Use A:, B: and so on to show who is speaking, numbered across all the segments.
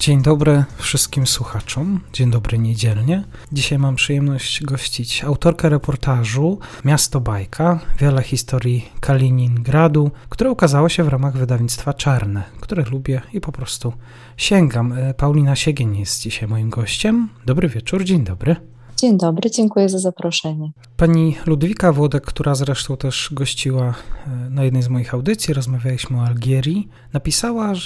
A: Dzień dobry wszystkim słuchaczom. Dzień dobry niedzielnie. Dzisiaj mam przyjemność gościć autorkę reportażu Miasto Bajka, wiele historii Kaliningradu, które ukazało się w ramach wydawnictwa Czarne, które lubię i po prostu sięgam. E, Paulina Siegień jest dzisiaj moim gościem. Dobry wieczór, dzień dobry.
B: Dzień dobry, dziękuję za zaproszenie.
A: Pani Ludwika Włodek, która zresztą też gościła e, na jednej z moich audycji, rozmawialiśmy o Algierii, napisała e,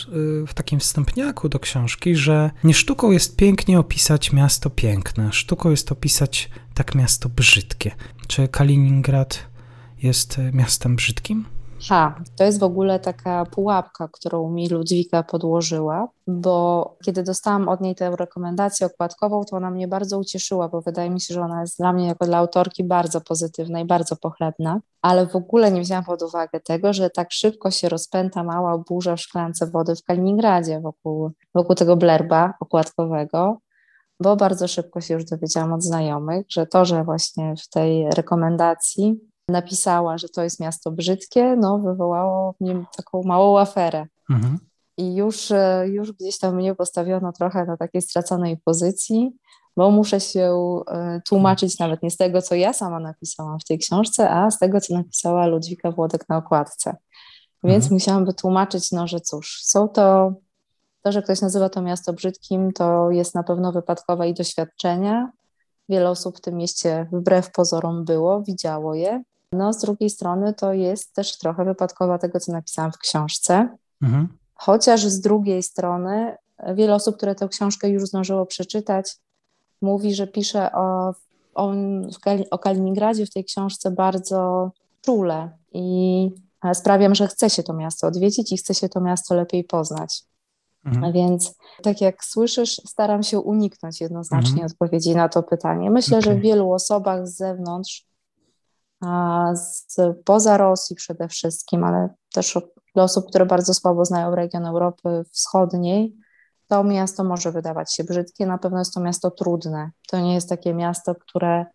A: w takim wstępniaku do książki, że nie sztuką jest pięknie opisać miasto piękne, sztuką jest opisać tak miasto brzydkie. Czy Kaliningrad jest e, miastem brzydkim?
B: Ha, to jest w ogóle taka pułapka, którą mi Ludwika podłożyła, bo kiedy dostałam od niej tę rekomendację okładkową, to ona mnie bardzo ucieszyła, bo wydaje mi się, że ona jest dla mnie jako dla autorki bardzo pozytywna i bardzo pochlebna, ale w ogóle nie wzięłam pod uwagę tego, że tak szybko się rozpęta mała burza w szklance wody w Kaliningradzie wokół, wokół tego blerba okładkowego, bo bardzo szybko się już dowiedziałam od znajomych, że to, że właśnie w tej rekomendacji napisała, że to jest miasto brzydkie, no wywołało w nim taką małą aferę. Mhm. I już, e, już gdzieś tam mnie postawiono trochę na takiej straconej pozycji, bo muszę się e, tłumaczyć nawet nie z tego, co ja sama napisałam w tej książce, a z tego, co napisała Ludwika Włodek na okładce. Więc mhm. musiałam wytłumaczyć, no, że cóż, są to, to, że ktoś nazywa to miasto brzydkim, to jest na pewno wypadkowe i doświadczenia. Wiele osób w tym mieście wbrew pozorom było, widziało je, no, z drugiej strony to jest też trochę wypadkowa tego, co napisałam w książce. Mhm. Chociaż z drugiej strony wiele osób, które tę książkę już zdążyło przeczytać, mówi, że pisze o, o, o Kaliningradzie w tej książce bardzo czule i sprawiam, że chce się to miasto odwiedzić i chce się to miasto lepiej poznać. Mhm. Więc tak jak słyszysz, staram się uniknąć jednoznacznie mhm. odpowiedzi na to pytanie. Myślę, okay. że w wielu osobach z zewnątrz z, poza Rosji przede wszystkim, ale też dla osób, które bardzo słabo znają region Europy Wschodniej, to miasto może wydawać się brzydkie, na pewno jest to miasto trudne. To nie jest takie miasto, które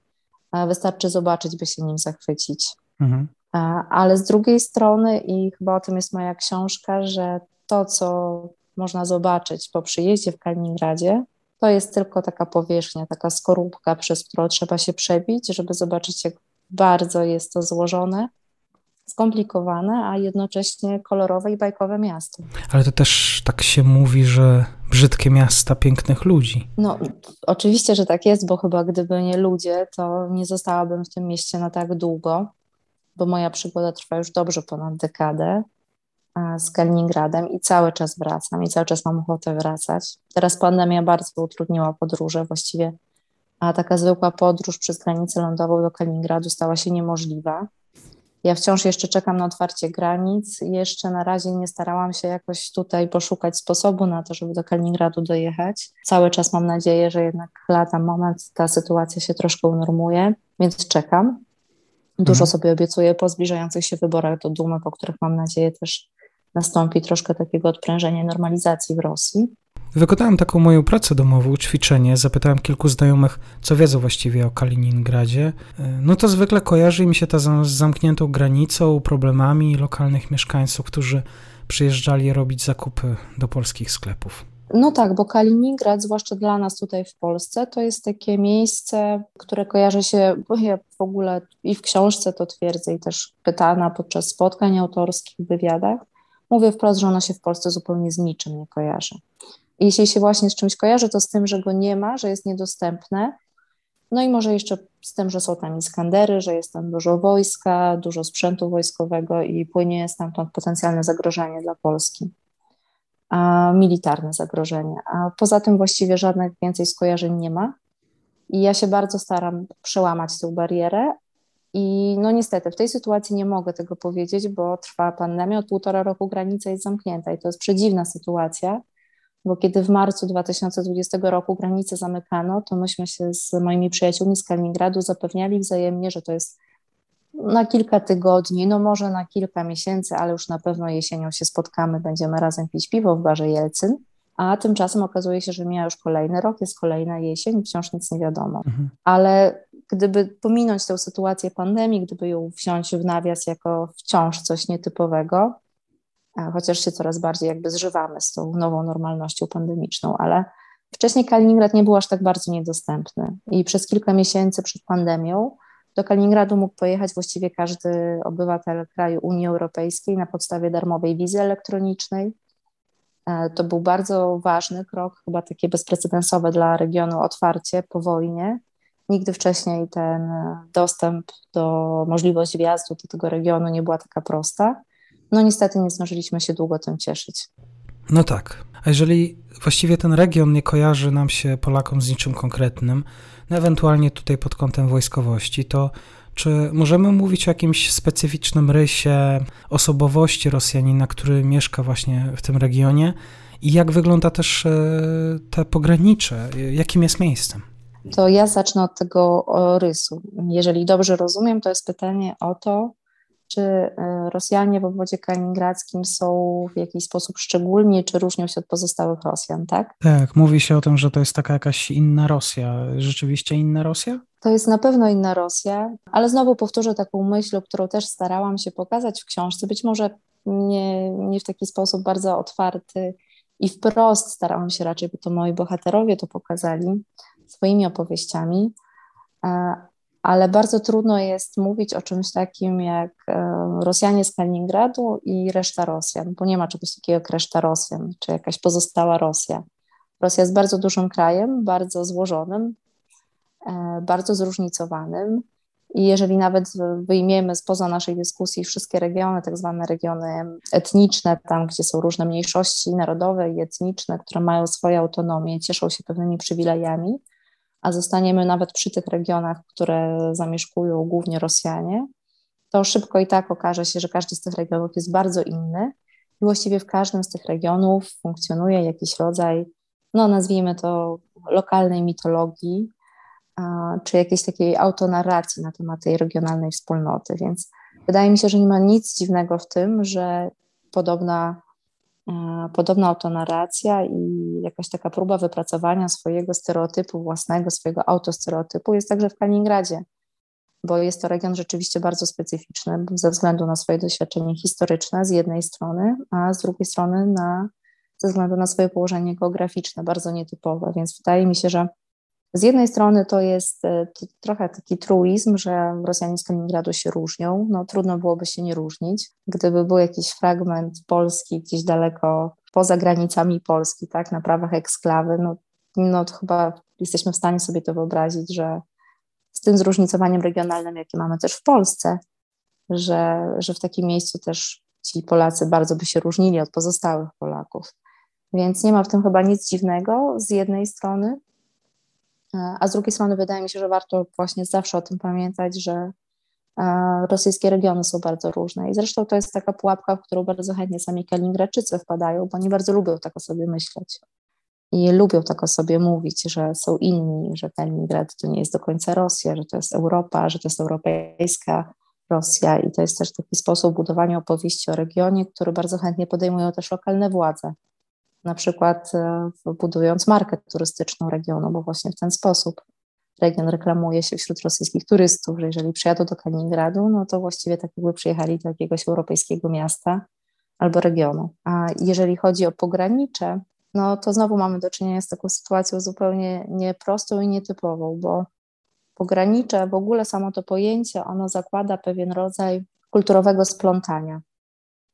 B: e, wystarczy zobaczyć, by się nim zachwycić. Mhm. E, ale z drugiej strony, i chyba o tym jest moja książka, że to, co można zobaczyć po przyjeździe w Kaliningradzie, to jest tylko taka powierzchnia, taka skorupka, przez którą trzeba się przebić, żeby zobaczyć, jak bardzo jest to złożone, skomplikowane, a jednocześnie kolorowe i bajkowe miasto.
A: Ale to też tak się mówi, że brzydkie miasta pięknych ludzi.
B: No, oczywiście, że tak jest, bo chyba gdyby nie ludzie, to nie zostałabym w tym mieście na tak długo, bo moja przygoda trwa już dobrze ponad dekadę z Kaliningradem i cały czas wracam i cały czas mam ochotę wracać. Teraz pandemia bardzo utrudniła podróże, właściwie a taka zwykła podróż przez granicę lądową do Kaliningradu stała się niemożliwa. Ja wciąż jeszcze czekam na otwarcie granic. Jeszcze na razie nie starałam się jakoś tutaj poszukać sposobu na to, żeby do Kaliningradu dojechać. Cały czas mam nadzieję, że jednak lata moment ta sytuacja się troszkę unormuje, więc czekam. Dużo mhm. sobie obiecuję po zbliżających się wyborach do Dumy, po których mam nadzieję też nastąpi troszkę takiego odprężenia normalizacji w Rosji.
A: Wykonałem taką moją pracę domową, ćwiczenie, zapytałem kilku znajomych, co wiedzą właściwie o Kaliningradzie. E, no to zwykle kojarzy mi się ta z zamkniętą granicą, problemami lokalnych mieszkańców, którzy przyjeżdżali robić zakupy do polskich sklepów.
B: No tak, bo Kaliningrad, zwłaszcza dla nas tutaj w Polsce, to jest takie miejsce, które kojarzy się, bo ja w ogóle i w książce to twierdzę, i też pytana podczas spotkań autorskich, wywiadach, mówię wprost, że ono się w Polsce zupełnie z niczym nie kojarzy. I jeśli się właśnie z czymś kojarzy, to z tym, że go nie ma, że jest niedostępne. No i może jeszcze z tym, że są tam Iskandery, że jest tam dużo wojska, dużo sprzętu wojskowego i płynie stamtąd potencjalne zagrożenie dla Polski. A, militarne zagrożenie. A poza tym właściwie żadnych więcej skojarzeń nie ma. I ja się bardzo staram przełamać tę barierę, I no niestety w tej sytuacji nie mogę tego powiedzieć, bo trwa pandemia, od półtora roku granica jest zamknięta i to jest przedziwna sytuacja, bo kiedy w marcu 2020 roku granice zamykano, to myśmy się z moimi przyjaciółmi z Kaliningradu zapewniali wzajemnie, że to jest na kilka tygodni, no może na kilka miesięcy, ale już na pewno jesienią się spotkamy, będziemy razem pić piwo w barze Jelcyn. A tymczasem okazuje się, że mija już kolejny rok, jest kolejna jesień, wciąż nic nie wiadomo. Mhm. Ale gdyby pominąć tę sytuację pandemii, gdyby ją wziąć w nawias jako wciąż coś nietypowego, chociaż się coraz bardziej jakby zżywamy z tą nową normalnością pandemiczną, ale wcześniej Kaliningrad nie był aż tak bardzo niedostępny i przez kilka miesięcy przed pandemią do Kaliningradu mógł pojechać właściwie każdy obywatel kraju Unii Europejskiej na podstawie darmowej wizy elektronicznej. E, to był bardzo ważny krok, chyba takie bezprecedensowe dla regionu otwarcie po wojnie. Nigdy wcześniej ten dostęp do możliwości wjazdu do tego regionu nie była taka prosta. No niestety nie zdążyliśmy się długo tym cieszyć.
A: No tak. A jeżeli właściwie ten region nie kojarzy nam się Polakom z niczym konkretnym, no ewentualnie tutaj pod kątem wojskowości, to czy możemy mówić o jakimś specyficznym rysie osobowości Rosjanina, który mieszka właśnie w tym regionie? I jak wygląda też e, te pogranicze? Jakim jest miejscem?
B: To ja zacznę od tego rysu. Jeżeli dobrze rozumiem, to jest pytanie o to, czy e, Rosjanie w obwodzie kaliningradzkim są w jakiś sposób szczególni, czy różnią się od pozostałych Rosjan, tak?
A: Tak, mówi się o tym, że to jest taka jakaś inna Rosja. Rzeczywiście inna Rosja?
B: To jest na pewno inna Rosja, ale znowu powtórzę taką myśl, którą też starałam się pokazać w książce, być może nie, nie w taki sposób bardzo otwarty i wprost starałam się raczej, bo to moi bohaterowie to pokazali swoimi opowieściami, e, ale bardzo trudno jest mówić o czymś takim jak e, Rosjanie z Kaliningradu i reszta Rosjan, bo nie ma czegoś takiego jak reszta Rosjan, czy jakaś pozostała Rosja. Rosja jest bardzo dużym krajem, bardzo złożonym, e, bardzo zróżnicowanym. I jeżeli nawet wyjmiemy spoza naszej dyskusji wszystkie regiony, tak zwane regiony etniczne, tam gdzie są różne mniejszości narodowe i etniczne, które mają swoje autonomię, cieszą się pewnymi przywilejami, a zostaniemy nawet przy tych regionach, które zamieszkują głównie Rosjanie, to szybko i tak okaże się, że każdy z tych regionów jest bardzo inny i właściwie w każdym z tych regionów funkcjonuje jakiś rodzaj, no nazwijmy to lokalnej mitologii, czy jakiejś takiej autonarracji na temat tej regionalnej wspólnoty. Więc wydaje mi się, że nie ma nic dziwnego w tym, że podobna podobna autonarracja i jakaś taka próba wypracowania swojego stereotypu własnego, swojego autostereotypu jest także w Kaliningradzie, bo jest to region rzeczywiście bardzo specyficzny ze względu na swoje doświadczenie historyczne z jednej strony, a z drugiej strony na, ze względu na swoje położenie geograficzne, bardzo nietypowe, więc wydaje mi się, że z jednej strony to jest e, to trochę taki truizm, że Rosjanie z Kaliningradu się różnią. No, trudno byłoby się nie różnić. Gdyby był jakiś fragment Polski gdzieś daleko poza granicami Polski, tak, na prawach eksklawy, no, no to chyba jesteśmy w stanie sobie to wyobrazić, że z tym zróżnicowaniem regionalnym, jakie mamy też w Polsce, że, że w takim miejscu też ci Polacy bardzo by się różnili od pozostałych Polaków. Więc nie ma w tym chyba nic dziwnego z jednej strony, a z drugiej strony wydaje mi się, że warto właśnie zawsze o tym pamiętać, że rosyjskie regiony są bardzo różne. I zresztą to jest taka pułapka, w którą bardzo chętnie sami Kaliningradczycy wpadają, bo oni bardzo lubią tak o sobie myśleć. I lubią tak o sobie mówić, że są inni, że Kaliningrad to nie jest do końca Rosja, że to jest Europa, że to jest europejska Rosja. I to jest też taki sposób budowania opowieści o regionie, który bardzo chętnie podejmują też lokalne władze na przykład e, budując markę turystyczną regionu, bo właśnie w ten sposób region reklamuje się wśród rosyjskich turystów, że jeżeli przyjadą do Kaliningradu, no to właściwie tak jakby przyjechali do jakiegoś europejskiego miasta albo regionu. A jeżeli chodzi o pogranicze, no to znowu mamy do czynienia z taką sytuacją zupełnie nieprostą i nietypową, bo pogranicze, w ogóle samo to pojęcie, ono zakłada pewien rodzaj kulturowego splątania.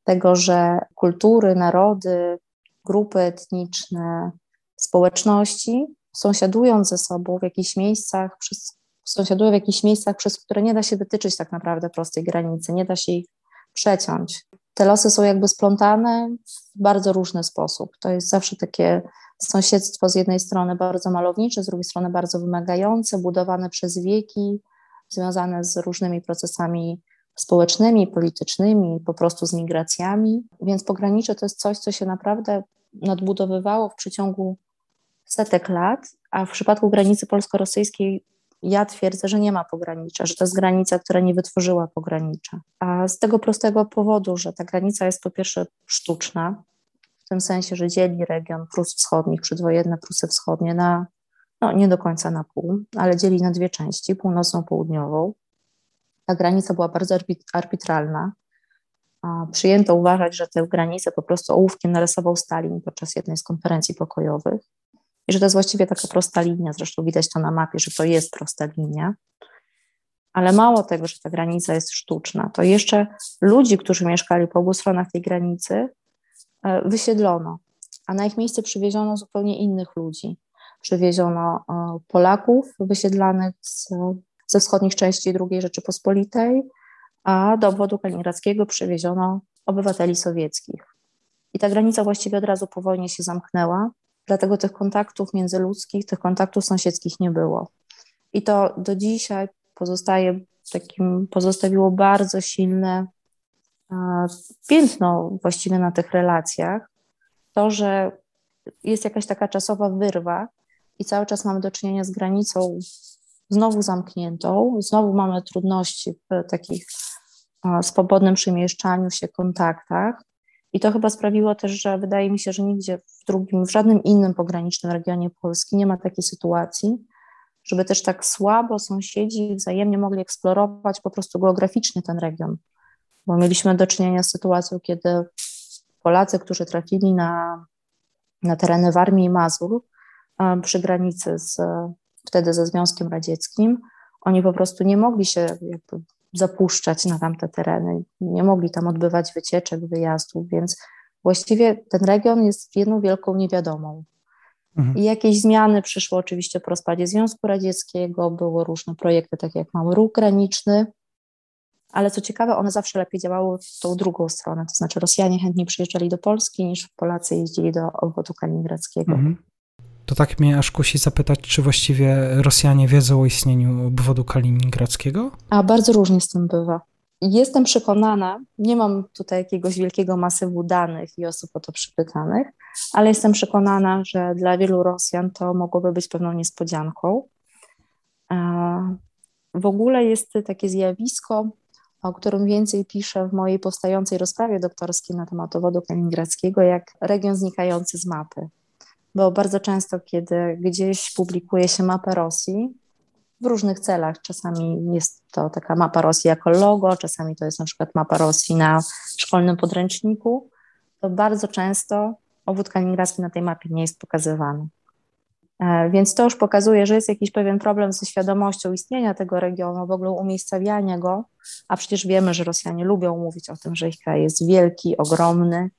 B: Tego, że kultury, narody, grupy etniczne, społeczności sąsiadują ze sobą w jakichś miejscach, przez, sąsiadują w jakichś miejscach, przez które nie da się wytyczyć tak naprawdę prostej granicy, nie da się ich przeciąć. Te losy są jakby splątane w bardzo różny sposób. To jest zawsze takie sąsiedztwo z jednej strony bardzo malownicze, z drugiej strony bardzo wymagające, budowane przez wieki, związane z różnymi procesami społecznymi, politycznymi, po prostu z migracjami. Więc pogranicze to jest coś, co się naprawdę nadbudowywało w przeciągu setek lat, a w przypadku granicy polsko-rosyjskiej ja twierdzę, że nie ma pogranicza, że to jest granica, która nie wytworzyła pogranicza. A z tego prostego powodu, że ta granica jest po pierwsze sztuczna, w tym sensie, że dzieli region Prus Wschodnich, przedwojenne Prusy Wschodnie na, no nie do końca na pół, ale dzieli na dwie części, północną, południową. Ta granica była bardzo arbitralna. Przyjęto uważać, że tę granicę po prostu ołówkiem narysował Stalin podczas jednej z konferencji pokojowych i że to jest właściwie taka prosta linia, zresztą widać to na mapie, że to jest prosta linia. Ale mało tego, że ta granica jest sztuczna, to jeszcze ludzi, którzy mieszkali po obu stronach tej granicy, e, wysiedlono, a na ich miejsce przywieziono zupełnie innych ludzi. Przywieziono e, Polaków wysiedlanych z, ze wschodnich części II Rzeczypospolitej, a do obwodu kaliningradzkiego przywieziono obywateli sowieckich. I ta granica właściwie od razu po wojnie się zamknęła, dlatego tych kontaktów międzyludzkich, tych kontaktów sąsiedzkich nie było. I to do dzisiaj pozostaje takim, pozostawiło bardzo silne piętno właściwie na tych relacjach. To, że jest jakaś taka czasowa wyrwa i cały czas mamy do czynienia z granicą znowu zamkniętą, znowu mamy trudności w takich swobodnym przemieszczaniu się, kontaktach. I to chyba sprawiło też, że wydaje mi się, że nigdzie w drugim, w żadnym innym pogranicznym regionie Polski nie ma takiej sytuacji, żeby też tak słabo sąsiedzi wzajemnie mogli eksplorować po prostu geograficznie ten region. Bo mieliśmy do czynienia z sytuacją, kiedy Polacy, którzy trafili na, na tereny Warmii i Mazur przy granicy z, wtedy ze Związkiem Radzieckim, oni po prostu nie mogli się zapuszczać na tamte tereny, nie mogli tam odbywać wycieczek, wyjazdów, więc właściwie ten region jest jedną wielką niewiadomą. Mhm. I jakieś zmiany przyszły oczywiście po rozpadzie Związku Radzieckiego, były różne projekty, takie jak Mały Ruch Graniczny, ale co ciekawe, one zawsze lepiej działały w tą drugą stronę, to znaczy Rosjanie chętniej przyjeżdżali do Polski niż Polacy jeździli do obwodu kaliningradzkiego. Mhm.
A: To tak mnie aż kusi zapytać, czy właściwie Rosjanie wiedzą o istnieniu obwodu kaliningradzkiego?
B: A bardzo różnie z tym bywa. Jestem przekonana, nie mam tutaj jakiegoś wielkiego masywu danych i osób o to przypytanych, ale jestem przekonana, że dla wielu Rosjan to mogłoby być pewną niespodzianką. W ogóle jest takie zjawisko, o którym więcej piszę w mojej powstającej rozprawie doktorskiej na temat obwodu kaliningradzkiego, jak region znikający z mapy bo bardzo często, kiedy gdzieś publikuje się mapę Rosji, w różnych celach, czasami jest to taka mapa Rosji jako logo, czasami to jest na przykład mapa Rosji na szkolnym podręczniku, to bardzo często obwód kaliningradzki na tej mapie nie jest pokazywany. E, więc to już pokazuje, że jest jakiś pewien problem ze świadomością istnienia tego regionu, w ogóle umiejscawiania go, a przecież wiemy, że Rosjanie lubią mówić o tym, że ich kraj jest wielki, ogromny.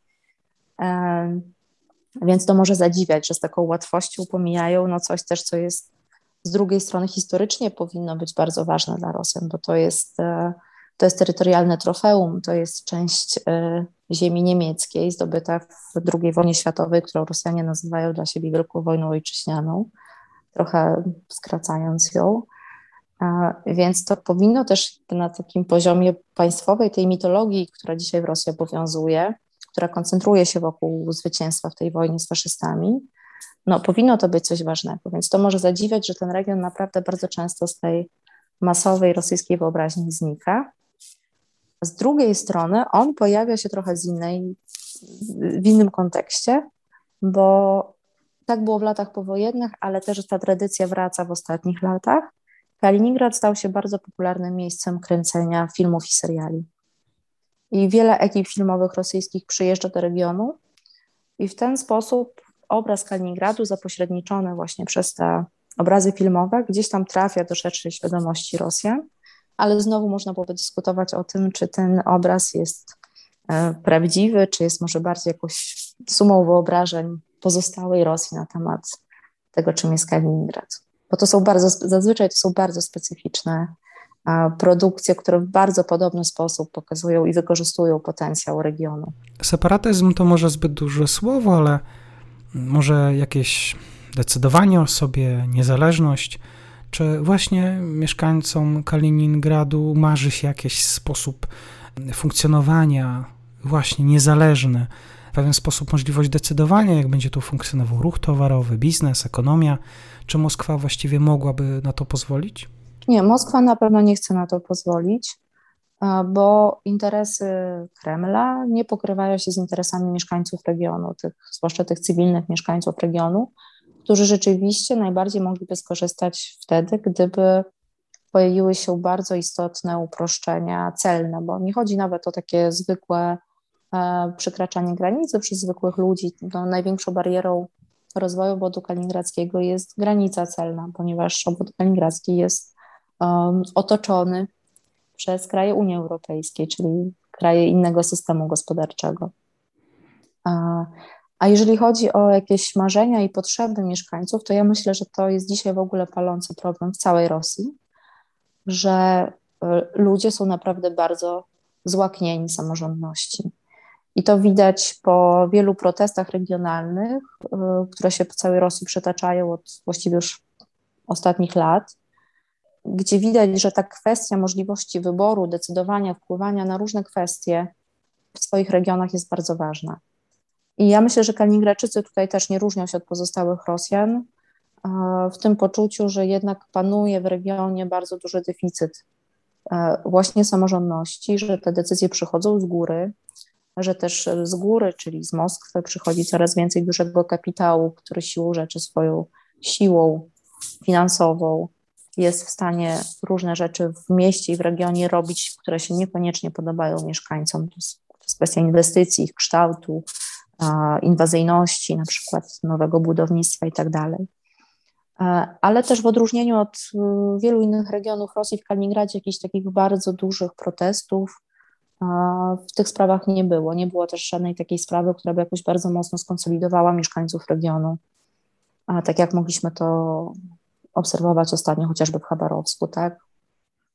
B: Więc to może zadziwiać, że z taką łatwością pomijają no coś też, co jest z drugiej strony historycznie powinno być bardzo ważne dla Rosjan, bo to jest, e, to jest terytorialne trofeum, to jest część e, ziemi niemieckiej zdobyta w II wojnie światowej, którą Rosjanie nazywają dla siebie Wielką Wojną Ojczyźnianą, trochę skracając ją. E, więc to powinno też na takim poziomie państwowej, tej mitologii, która dzisiaj w Rosji obowiązuje, która koncentruje się wokół zwycięstwa w tej wojnie z faszystami, no powinno to być coś ważnego. Więc to może zadziwiać, że ten region naprawdę bardzo często z tej masowej rosyjskiej wyobraźni znika. Z drugiej strony on pojawia się trochę z innej, w innym kontekście, bo tak było w latach powojennych, ale też ta tradycja wraca w ostatnich latach. Kaliningrad stał się bardzo popularnym miejscem kręcenia filmów i seriali. I wiele ekip filmowych rosyjskich przyjeżdża do regionu i w ten sposób obraz Kaliningradu zapośredniczony właśnie przez te obrazy filmowe gdzieś tam trafia do szerszej świadomości Rosjan, ale znowu można byłoby dyskutować o tym, czy ten obraz jest e, prawdziwy, czy jest może bardziej jakąś sumą wyobrażeń pozostałej Rosji na temat tego, czym jest Kaliningrad. Bo to są bardzo, zazwyczaj to są bardzo specyficzne produkcje, które w bardzo podobny sposób pokazują i wykorzystują potencjał regionu.
A: Separatyzm to może zbyt duże słowo, ale może jakieś decydowanie o sobie, niezależność. Czy właśnie mieszkańcom Kaliningradu marzy się jakiś sposób funkcjonowania, właśnie niezależny, w pewien sposób możliwość decydowania, jak będzie tu funkcjonował ruch towarowy, biznes, ekonomia? Czy Moskwa właściwie mogłaby na to pozwolić?
B: Nie, Moskwa na pewno nie chce na to pozwolić, bo interesy Kremla nie pokrywają się z interesami mieszkańców regionu, tych, zwłaszcza tych cywilnych mieszkańców regionu, którzy rzeczywiście najbardziej mogliby skorzystać wtedy, gdyby pojawiły się bardzo istotne uproszczenia celne, bo nie chodzi nawet o takie zwykłe e, przekraczanie granicy przez zwykłych ludzi. No, największą barierą rozwoju obodu kaliningradzkiego jest granica celna, ponieważ obwód kaliningradzki jest um, otoczony przez kraje Unii Europejskiej, czyli kraje innego systemu gospodarczego. A, a jeżeli chodzi o jakieś marzenia i potrzeby mieszkańców, to ja myślę, że to jest dzisiaj w ogóle palący problem w całej Rosji, że e, ludzie są naprawdę bardzo złaknieni samorządności. I to widać po wielu protestach regionalnych, e, które się po całej Rosji przetaczają od właściwie już ostatnich lat, gdzie widać, że ta kwestia możliwości wyboru, decydowania, wpływania na różne kwestie w swoich regionach jest bardzo ważna. I ja myślę, że Kaliningradczycy tutaj też nie różnią się od pozostałych Rosjan e, w tym poczuciu, że jednak panuje w regionie bardzo duży deficyt e, właśnie samorządności, że te decyzje przychodzą z góry, że też z góry, czyli z Moskwy, przychodzi coraz więcej dużego kapitału, który siłą rzeczy swoją siłą finansową jest w stanie różne rzeczy w mieście i w regionie robić, które się niekoniecznie podobają mieszkańcom. To jest, kwestia inwestycji, ich kształtu, inwazyjności, na przykład nowego budownictwa i tak dalej. Ale też w odróżnieniu od wielu innych regionów Rosji, w Kaliningradzie jakichś takich bardzo dużych protestów w tych sprawach nie było. Nie było też żadnej takiej sprawy, która by jakoś bardzo mocno skonsolidowała mieszkańców regionu, tak jak mogliśmy to obserwować ostatnio chociażby w Chabarowsku, tak?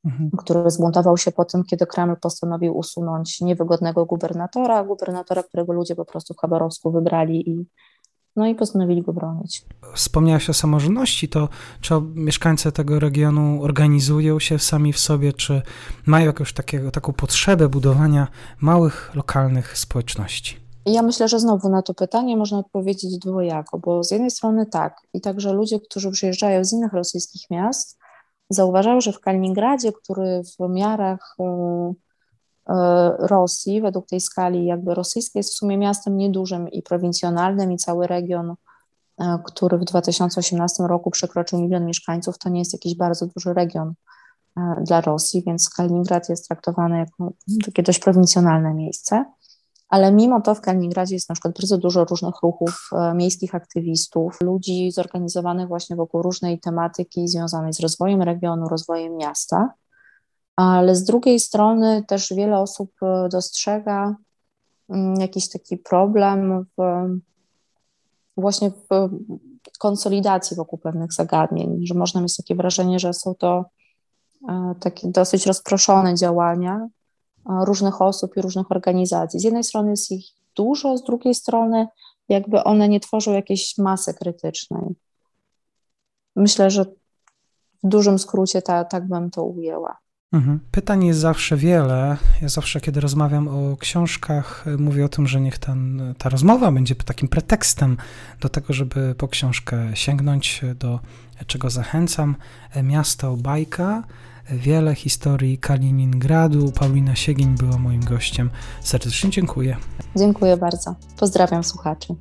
B: Mhm. który zbuntował się po tym, kiedy Kreml postanowił usunąć niewygodnego gubernatora, gubernatora, którego ludzie po prostu w Chabarowsku wybrali i no i postanowili go bronić.
A: Wspomniałaś o samorządności, to czy mieszkańcy tego regionu organizują się sami w sobie, czy mają jakąś takiego, taką potrzebę budowania małych, lokalnych społeczności?
B: Ja myślę, że znowu na to pytanie można odpowiedzieć dwojako, bo z jednej strony tak, i także ludzie, którzy przyjeżdżają z innych rosyjskich miast, zauważają, że w Kaliningradzie, który w miarach e, e, Rosji, według tej skali jakby rosyjskiej, jest w sumie miastem niedużym i prowincjonalnym i cały region, e, który w 2018 roku przekroczył milion mieszkańców, to nie jest jakiś bardzo duży region dla Rosji, więc Kaliningrad jest traktowany jako takie dość prowincjonalne miejsce ale mimo to w Kaliningradzie jest na przykład bardzo dużo różnych ruchów e, miejskich aktywistów, ludzi zorganizowanych właśnie wokół różnej tematyki związanej z rozwojem regionu, rozwojem miasta. Ale z drugiej strony też wiele osób e, dostrzega mm, jakiś taki problem w, właśnie w konsolidacji wokół pewnych zagadnień, że można mieć takie wrażenie, że są to e, takie dosyć rozproszone działania, różnych osób i różnych organizacji. Z jednej strony jest ich dużo, z drugiej strony jakby one nie tworzą jakiejś masy krytycznej. Myślę, że w dużym skrócie ta, tak bym to ujęła.
A: Mhm. Pytań jest zawsze wiele. Ja zawsze, kiedy rozmawiam o książkach, mówię o tym, że niech ten, ta rozmowa będzie takim pretekstem do tego, żeby po książkę sięgnąć, do czego zachęcam. Miasto Bajka wiele historii Kaliningradu. Paulina Siegień była moim gościem. Serdecznie dziękuję.
B: Dziękuję bardzo. Pozdrawiam słuchaczy.